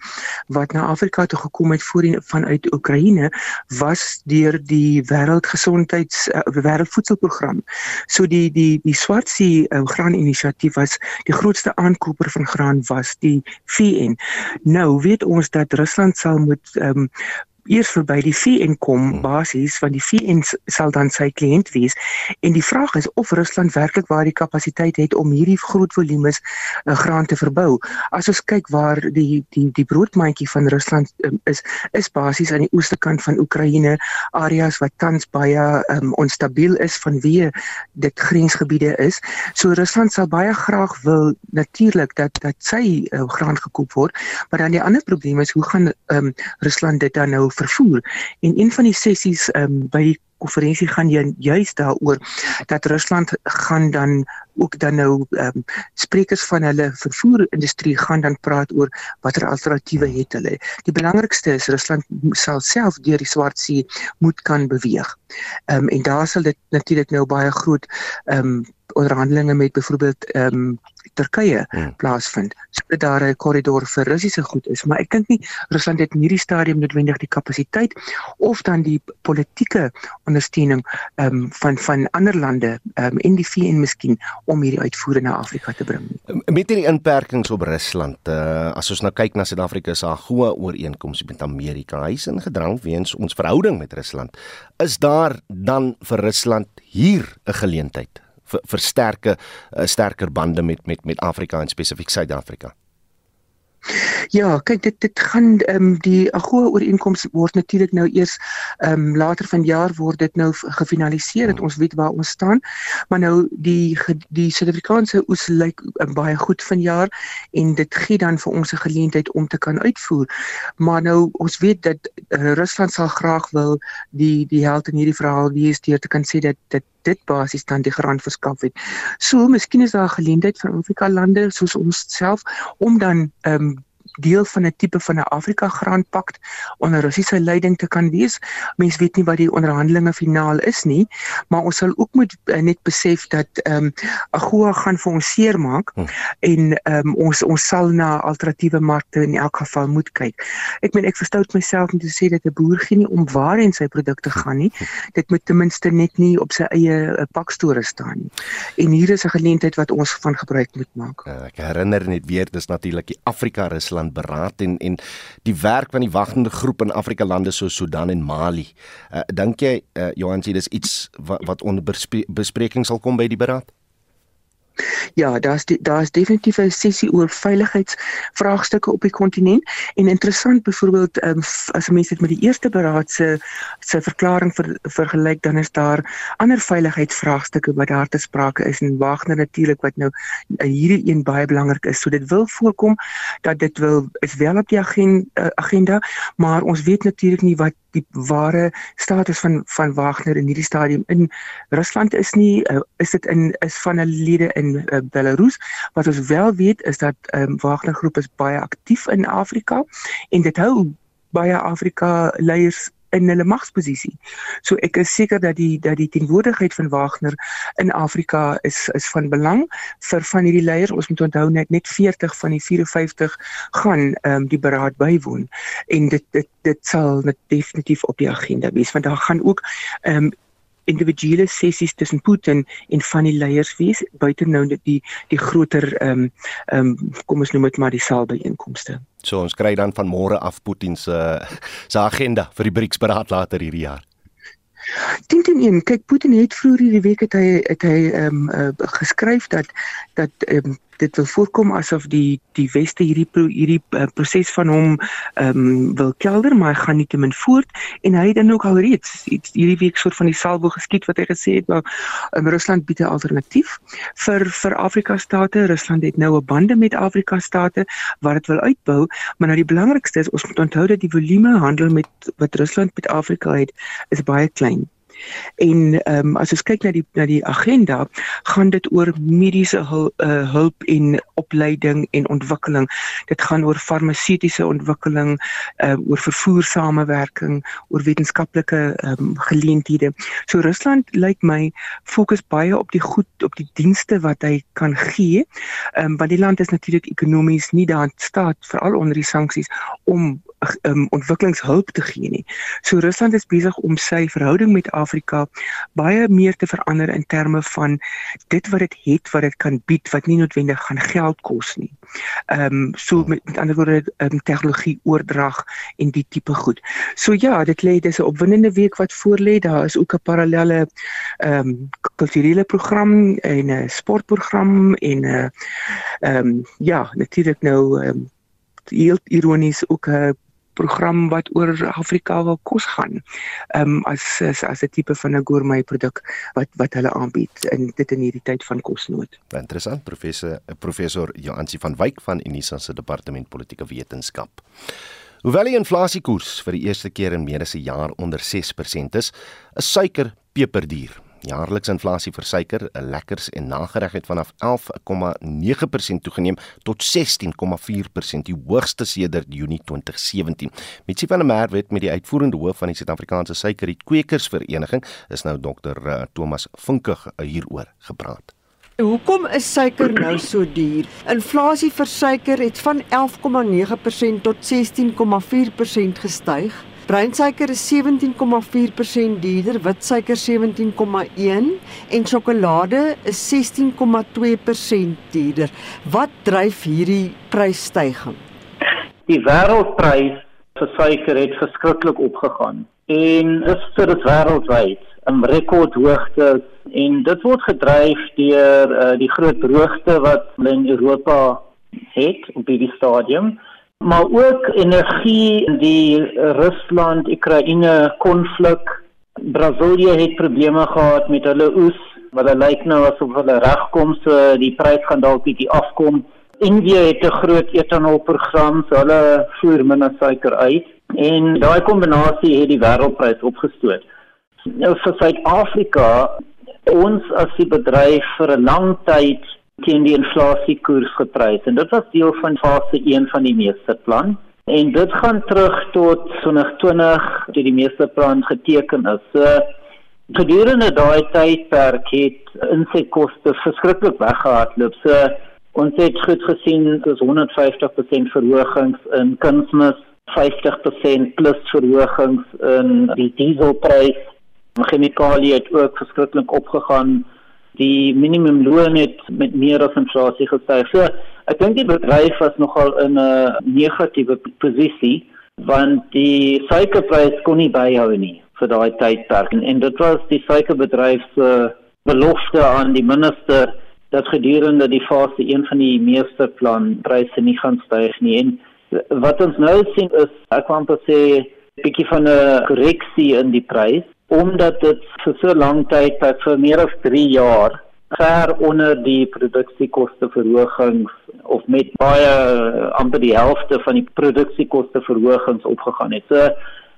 wat na Afrika toe gekom het voorheen vanuit Oekraïne was deur die wêreldgesondheid gesondheids uh, wêreldvoedselprogram. So die die die Swartsee uh, graan inisiatief was die grootste aankoper van graan was die VN. Nou weet ons dat Rusland sal moet um, eers verby die VN kom hmm. basies want die VN sal dan sy kliënt wees en die vraag is of Rusland werklik waar die kapasiteit het om hierdie groot volumes uh, graan te verbou. As ons kyk waar die die die broodmandjie van Rusland um, is is basies aan die ooste kant van Oekraïne, areas wat tans baie um, onstabiel is vanweë dit grensgebiede is. So Rusland sal baie graag wil natuurlik dat dat sy uh, graan gekoop word, maar dan die ander probleem is hoe gaan um, Rusland dit dan nou vervoer. En een van die sessies ehm um, by die konferensie gaan jy juis daaroor dat Rusland gaan dan ook dan nou ehm um, sprekers van hulle vervoerindustrie gaan dan praat oor watter alternatiewe het hulle. Die belangrikste is Rusland sal self deur die Swart See moet kan beweeg. Ehm um, en daar sal dit natuurlik nou baie groot ehm um, onderhandelinge met byvoorbeeld ehm um, Turkye hmm. plaasvind. Sodat daar 'n korridor vir Russiese goed is, maar ek dink nie Rusland het in hierdie stadium noodwendig die kapasiteit of dan die politieke ondersteuning ehm um, van van ander lande ehm um, en die VN miskien om hierdie uitvoere na Afrika te bring. Met hierdie inperkings op Rusland, uh, as ons nou kyk na Suid-Afrika se AGOA ooreenkomste met Amerika, hy's in gedrang weens ons verhouding met Rusland. Is daar dan vir Rusland hier 'n geleentheid vir versterke uh, sterker bande met met met Afrika en spesifiek Suid-Afrika? Ja, kyk dit dit gaan ehm um, die AGOA ooreenkoms word natuurlik nou eers ehm um, later vanjaar word dit nou gefinaliseer dat ons weet waar ons staan. Maar nou die die Suid-Afrikaanse oes lyk uh, baie goed vanjaar en dit gee dan vir ons 'n geleentheid om te kan uitvoer. Maar nou ons weet dat uh, Rusland sal graag wil die die held in hierdie verhaal wees deur te kan sê dat dit dit basies dan die grond verskaf het. So miskien is daar 'n geleentheid vir Afrika lande soos ons self om dan ehm um, deel van 'n tipe van 'n Afrika grondpak onder Russiese leiding te kan wees. Mense weet nie wat die onderhandelinge finaal is nie, maar ons sal ook moet uh, net besef dat ehm um, AGOA gaan vir ons seermaak hm. en ehm um, ons ons sal na alternatiewe markte in elk geval moet kyk. Ek meen ek verstout myself om te sê dat 'n boer geen nie om waar en sy produkte gaan nie. Dit moet ten minste net nie op sy eie uh, pakstore staan nie. En hier is 'n geleentheid wat ons van gebruik moet maak. Uh, ek herinner net weer dis natuurlik die Afrika Rusland gaan beraad en en die werk van die wagtende groep in Afrika lande soos Sudan en Mali. Uh, Dink jy uh, Johan sê dis iets wat, wat onder bespreking sal kom by die beraad? Ja, daar's daar's definitief 'n sessie oor veiligheidsvraagstukke op die kontinent en interessant byvoorbeeld um, as mense dit met die eerste beraad se se verklaring ver, vergelyk dan is daar ander veiligheidsvraagstukke wat daar te sprake is en Wagner natuurlik wat nou uh, hierdie een baie belangrik is. So dit wil voorkom dat dit wil is wel op die agenda, uh, agenda maar ons weet natuurlik nie wat die ware status van van Wagner in hierdie stadium in Rusland is nie uh, is dit in is van 'n lede in uh, Belarus. Wat ons wel weet is dat um, Wagner groep is baie aktief in Afrika en dit hou baie Afrika leiers in hulle magsposisie. So ek is seker dat die dat die teenwoordigheid van Wagner in Afrika is is van belang vir van hierdie leiers. Ons moet onthou net net 40 van die 54 gaan ehm um, die beraad bywoon en dit dit dit sal definitief op die agenda wees want daar gaan ook ehm um, individuele sessies tussen Putin en van die leiers wees buite nou die die groter ehm um, ehm um, kom ons noem dit maar die saalbyeenkomste. So ons kry dan van môre af Putin se se agenda vir die BRICS beraad later hierdie jaar. Dink dit een, kyk Putin het vroeër hierdie week het hy het hy ehm um, uh, geskryf dat dat ehm um, dit wil voorkom asof die die weste hierdie pro, hierdie uh, proses van hom ehm um, wil kelder maar hy gaan nie te min voort en hy het dan ook al reeds iets hierdie week soort van die salvo geskiet wat hy gesê het wel um, Rusland bied 'n alternatief vir vir Afrika state. Rusland het nou 'n bande met Afrika state wat dit wil uitbou maar nou die belangrikste is ons moet onthou dat die volume handel met wat Rusland met Afrika het is baie klein En ehm um, as ons kyk na die na die agenda, gaan dit oor mediese hul, uh, hulp en opleiding en ontwikkeling. Dit gaan oor farmaseutiese ontwikkeling, ehm uh, oor vervoer samewerking, oor wetenskaplike ehm um, geleenthede. So Rusland lyk my fokus baie op die goed op die dienste wat hy kan gee. Ehm um, want die land is natuurlik ekonomies nie daar staat veral onder die sanksies om um, ontwikkelingshulp te gee nie. So Rusland is besig om sy verhouding met Afrika baie meer te verander in terme van dit wat dit het wat dit kan bied wat nie noodwendig gaan geld kos nie. Ehm um, so met, met ander woorde um, tegnologie oordrag en die tipe goed. So ja, dit lê dis 'n opwindende week wat voorlê. Daar is ook 'n parallelle ehm um, kulturele program en 'n sportprogram en 'n uh, ehm um, ja, natuurlik nou ehm um, heel ironies ook 'n program wat oor Afrika wil kos gaan. Ehm um, as as as 'n tipe van 'n gourmet produk wat wat hulle aanbied in dit in hierdie tyd van kosnood. Interessant professor professor Joansi van Wyk van Unisa se departement politieke wetenskap. Hoewel die inflasiekoers vir die eerste keer in meer as 'n jaar onder 6% is, is suiker peperduur. Jaarlikse inflasie vir suiker, lekkers en nagereg het vanaf 11,9% toegeneem tot 16,4%, die hoogste sedert Junie 2017. Mitsi van der Merwe met die uitvoerende hoof van die Suid-Afrikaanse Suikerrietkwekersvereniging is nou dokter uh, Thomas Vinkig hieroor gepraat. Hoekom is suiker nou so duur? Inflasie vir suiker het van 11,9% tot 16,4% gestyg. Breinsuiker is 17,4% duurder, witsuiker 17,1 en sjokolade is 16,2% duurder. Wat dryf hierdie prysstygings? Die wêreldprys vir suiker het verskriklik opgegaan en is vir dit wêreldwyd 'n rekordhoogte en dit word gedryf deur uh, die groot droogte wat in Europa het op hierdie stadium maar ook energie die Rusland-Oekraïne konflik. Brasilië het probleme gehad met hulle oes, wat dit lyk nou asof hulle regkom, so die prys gaan dalk bietjie afkom. India het 'n groot etanolprogram, so hulle voer minder suiker uit en daai kombinasie het die wêreldprys opgestoot. Nou vir Suid-Afrika, ons as die bedryf vir 'n lang tyd teen die inflasiekoers geprys en dit was deel van fase 1 van die meesterplan en dit gaan terug tot 2020 toe die meesterplan geteken is. So gedurende daai tydperk het insetkoste verskriklik weggehardloop. So ons het goed gesien dis 150% verhogings in kunsmis, 50% plus verhogings in die dieselprys. Chemikalie het ook verskriklik opgegaan die minimumloon het met meer as inflasie gestyg. So ek dink die bedryf was nogal in 'n negatiewe posisie want die suikerprys kon nie byhou nie vir daai tydperk. En, en dit was die suikerbedryf se belofte aan die minister dat gedurende die fase 1 van die meesterplan pryse nie gaan styg nie. En wat ons nou sien is ek kan pas sê 'n bietjie van 'n korreksie in die prys omdat dit vir so lank tyd vir meer as 3 jaar ver onder die produksiekoste verhogings of met baie amper die helfte van die produksiekoste verhogings opgegaan het. So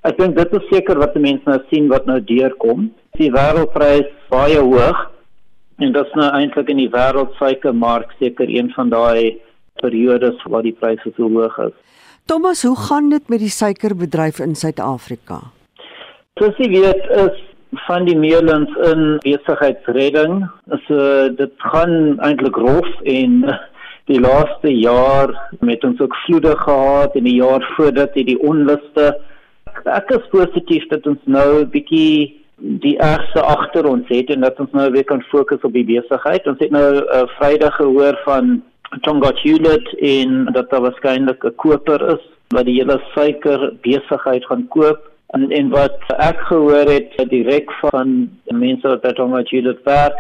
ek dink dit is seker wat die mense nou sien wat nou deurkom. Die wêreldprys baie hoog en dit is nou eintlik in die wêreldsuikermark seker een van daai periodes waar die pryse so hoog is. Thomas, hoe gaan dit met die suikerbedryf in Suid-Afrika? Soos jy weet, is van die meelens in besigheidsredding. So dit gaan eintlik rof en die laaste jaar met ons ook vloede gehad en die jaar voor dit die onluste. Ek is positief dat ons nou 'n bietjie die ergste agter ons het en dat ons nou weer kan fokus op die besigheid. Ons het nou uh, Vrydag gehoor van Tonga Hewlett en dat daar waarskynlik 'n koper is wat die hele suiker besigheid gaan koop en en wat ek gehoor het direk van mense wat by Thomas Judith werk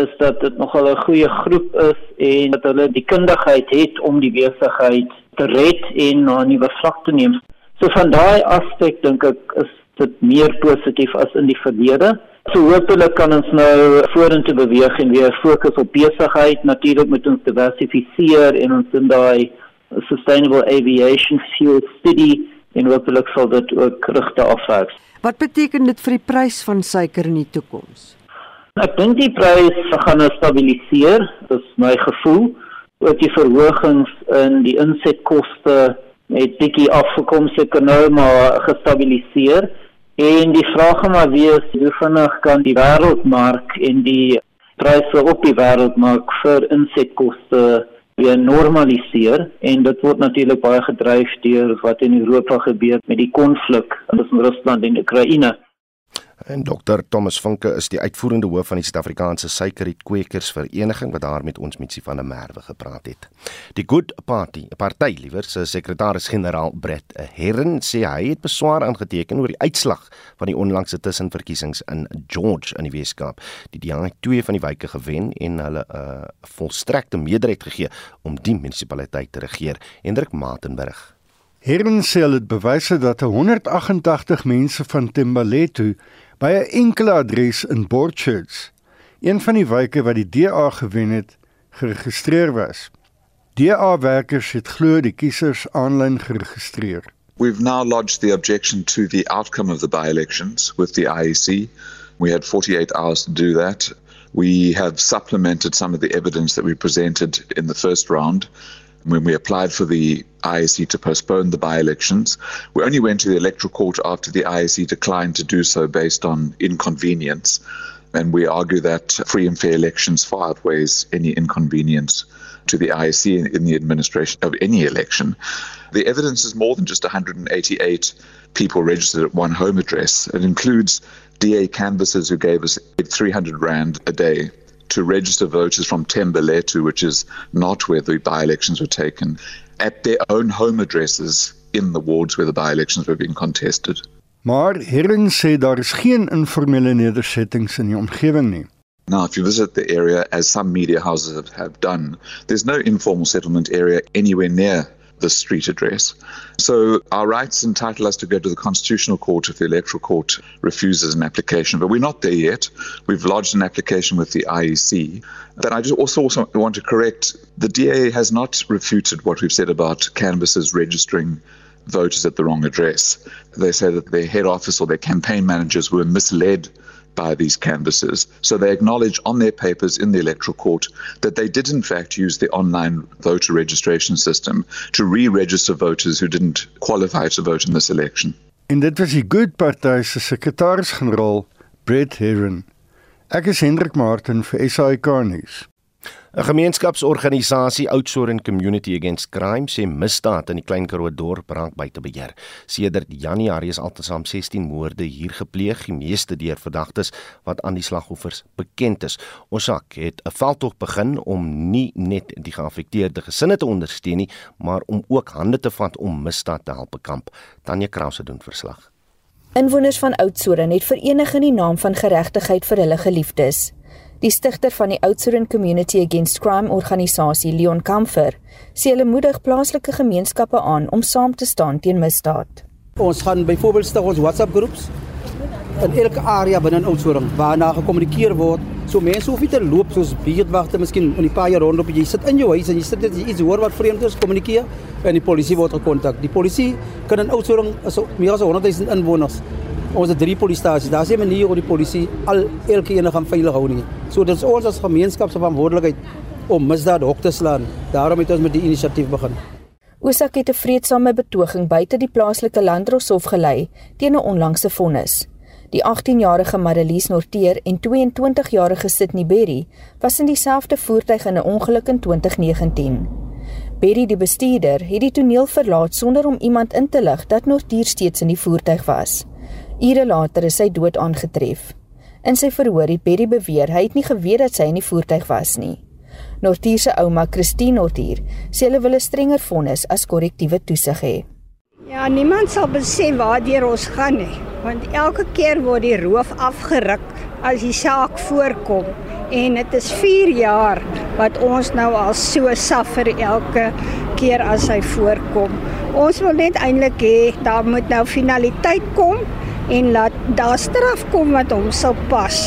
is dat dit nogal 'n goeie groep is en dat hulle die kundigheid het om die besigheid te red en na 'n nuwe vlak te neem. So van daai aspek dink ek is dit meer positief as in die verlede. So hopelik kan ons nou vorentoe beweeg en weer fokus op besigheid. Natuurlik moet ons diversifiseer en ons in daai sustainable aviation fuel study en hopelik sal dit ook rigte afwerk. Wat beteken dit vir die prys van suiker in die toekoms? Ek dink die prys gaan stabiliseer, dis my gevoel. Ook die verhogings in die insetkoste het bietjie afgekom seker nou maar gestabiliseer. En die vraag gaan maar wees hoe vinnig kan die wêreldmark en die pryse op die wêreldmark vir insetkoste weer normaliseer en dit word natuurlik baie gedryf deur wat in Europa gebeur met die konflik tussen Rusland en Oekraïne. En Dr Thomas Vinke is die uitvoerende hoof van die Suid-Afrikaanse Suikerrietkweekers Vereniging wat daar met ons Mitsie van der Merwe gepraat het. Die Good Party, 'n party liewer, se sekretaris-generaal Brett Herren sê hy het beswaar aangeteken oor die uitslag van die onlangse tussenverkiesings in George in die Weskaap. Die DA het twee van die wyke gewen en hulle 'n uh, volstrekte meerderheid gegee om die munisipaliteit te regeer. Hendrik Matenburg Herren sê hulle het bewys dat 188 mense van Timbalethu by 'n enkele adres in Borchards, een van die wyke wat die DA gewen het, geregistreer was. DA werkers het glo die kiesers aanlyn geregistreer. We've now lodged the objection to the outcome of the by-elections with the IEC. We had 48 hours to do that. We have supplemented some of the evidence that we presented in the first round when we applied for the IEC to postpone the by elections. We only went to the electoral court after the IEC declined to do so based on inconvenience. And we argue that free and fair elections far outweighs any inconvenience to the IEC in the administration of any election. The evidence is more than just 188 people registered at one home address. It includes DA canvassers who gave us 300 Rand a day to register voters from Tembeletu, which is not where the by elections were taken, at their own home addresses in the wards where the by elections were being contested. Maar Herren sê daar is geen informele nedersettings in die omgewing nie. Now, if you visit the area, as some media houses have, have done, there's no informal settlement area anywhere near the street address. So our rights entitle us to go to the Constitutional Court if the Electoral Court refuses an application, but we're not there yet. We've lodged an application with the IEC. But I just also, also want to correct the DA has not refuted what we've said about canvassers registering voters at the wrong address. They say that their head office or their campaign managers were misled by these canvassers. So they acknowledge on their papers in the electoral court that they did in fact use the online voter registration system to re-register voters who didn't qualify to vote in this election. En dit was die Good Party se sekretaris-generaal, Brett Herron. Ek is Hendrik Martin vir SAK nuus. 'n Gemeenskapsorganisasie Outsourcing Community Against Crime sê misdaad in die Klein Karoo dorp raak buite beheer. Sedert Januarie is altesaam 16 moorde hier gepleeg, die meeste deur verdagtes wat aan die slagoffers bekend is. Osak het 'n veldtog begin om nie net die geaffekteerde gesinne te ondersteun nie, maar om ook hande te vat om misdaad te help bekamp. Tanya Krause doen verslag. Inwoners van Oudtshoorn het verenig in die naam van geregtigheid vir hulle geliefdes. Die stigter van die Oudtshoorn Community Against Crime organisasie, Leon Kamfer, sê hulle moedig plaaslike gemeenskappe aan om saam te staan teen misdaad. Ons gaan byvoorbeeld stig ons WhatsApp groeps in elke area binne Oudtshoorn waarna gekommunikeer word. So mense hoef nie te loop soos buurtwagte miskien in die jaar rondop jy sit in jou huis en jy sit net iets hoor wat vreemd is, kommunikeer en die polisie word gekontak. Die polisie kan in Oudtshoorn as meer as 100 000 inwoners ons het drie polisiestasies. Daar's 'n manier hoe die polisie al elke een gaan veilig hou nie. So dit is ons as gemeenskap se verantwoordelikheid om misdaad hok te slaan. Daarom het ons met die inisiatief begin. Osak het 'n vredesame betoging buite die plaaslike landdroshof gelei teen 'n onlangse vonnis. Die 18-jarige Marelies Norteer en 22-jarige Sydney Berry was in dieselfde voertuig in 'n ongeluk in 2019. Berry, die bestuurder, het die toneel verlaat sonder om iemand in te lig dat Norteer steeds in die voertuig was. Ure later is sy dood aangetref. In sy verhoor het Berry beweer hy het nie geweet dat sy in die voertuig was nie. Nortier se ouma, Christine Nortier, sê hulle wil 'n strenger vonnis as korrektiewe toesig hê. Ja, niemand sal besef waar ons gaan nie, want elke keer word die roof afgeruk as die saak voorkom en dit is 4 jaar wat ons nou al so suffer elke keer as hy voorkom. Ons wil net eintlik hê daar moet nou finaliteit kom en laat daar straf kom wat hom sou pas.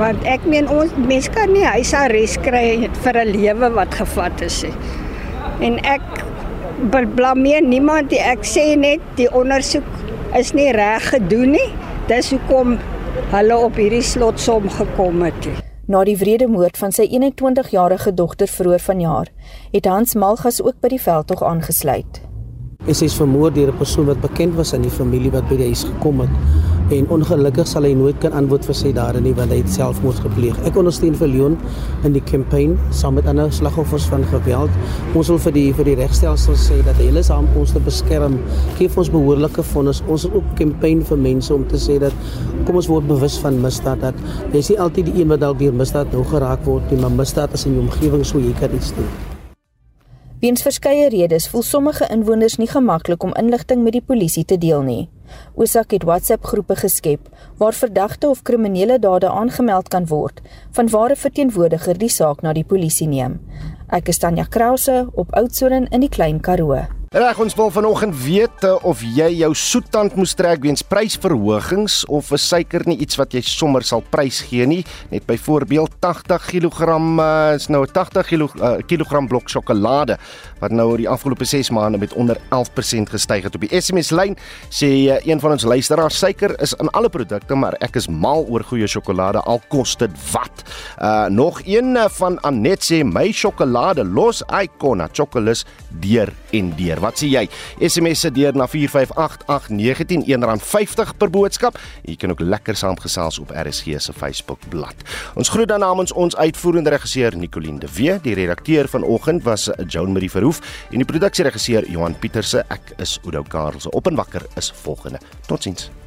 Want ek meen ons mense kan nie huisarrest kry vir 'n lewe wat gevat is nie. En ek blameer niemand nie. Ek sê net die ondersoek is nie reg gedoen nie. Dis hoekom hulle op hierdie slotsom gekom het nie. Na die wrede moord van sy 21-jarige dogter vroeër vanjaar, het Hans Malgas ook by die veldtog aangesluit. Hy is vermoor deur 'n persoon wat bekend was aan die familie wat by die huis gekom het en ongelukkig sal hy nooit kan antwoord vir sy dade nie want hy het selfmoord gepleeg. Ek ondersteun vir Leon in die kampanje saam met ander slagoffers van geweld. Ons wil vir die vir die regstelsel sê dat hulle saam ons te beskerm, gee ons behoorlike fondse. Ons wil ook kampanje vir mense om te sê dat kom ons word bewus van misdaad dat jy is nie altyd die een wat dalk deur misdaad nou geraak word nie, maar misdaad is in jou omgewing so jy kan iets doen. Weens verskeie redes voel sommige inwoners nie gemaklik om inligting met die polisie te deel nie. Osak het WhatsApp groepe geskep waar verdagte of kriminele dade aangemeld kan word, vanwaar 'n verteenwoordiger die saak na die polisie neem. Ek is Tanya Krause op Oudtshoorn in die Klein Karoo. Reg ons wil vanoggend weet of jy jou soettand moes trek weens prysverhogings of is suiker nie iets wat jy sommer sal prys gee nie. Net byvoorbeeld 80 kg uh, is nou 'n 80 kg uh, kilogram blok sjokolade wat nou oor die afgelope 6 maande met onder 11% gestyg het op die SMS lyn. Sê uh, een van ons luisteraars suiker is in alle produkte, maar ek is mal oor goeie sjokolade al kos dit wat. Uh nog een uh, van Anet sê my sjokolade los Icona chocolate deur en deur. Wat sê jy? SMS se deur na 4588919 R1.50 per boodskap. Jy kan ook lekker saamgesels op RSG se Facebook bladsy. Ons groet dan namens ons uitvoerende regisseur Nicoline de Wee, die redakteur vanoggend was Joan Marie Verhoef en die produksieregisseur Johan Pieterse. Ek is Oudo Karelse. Op en wakker is volgende. Totsiens.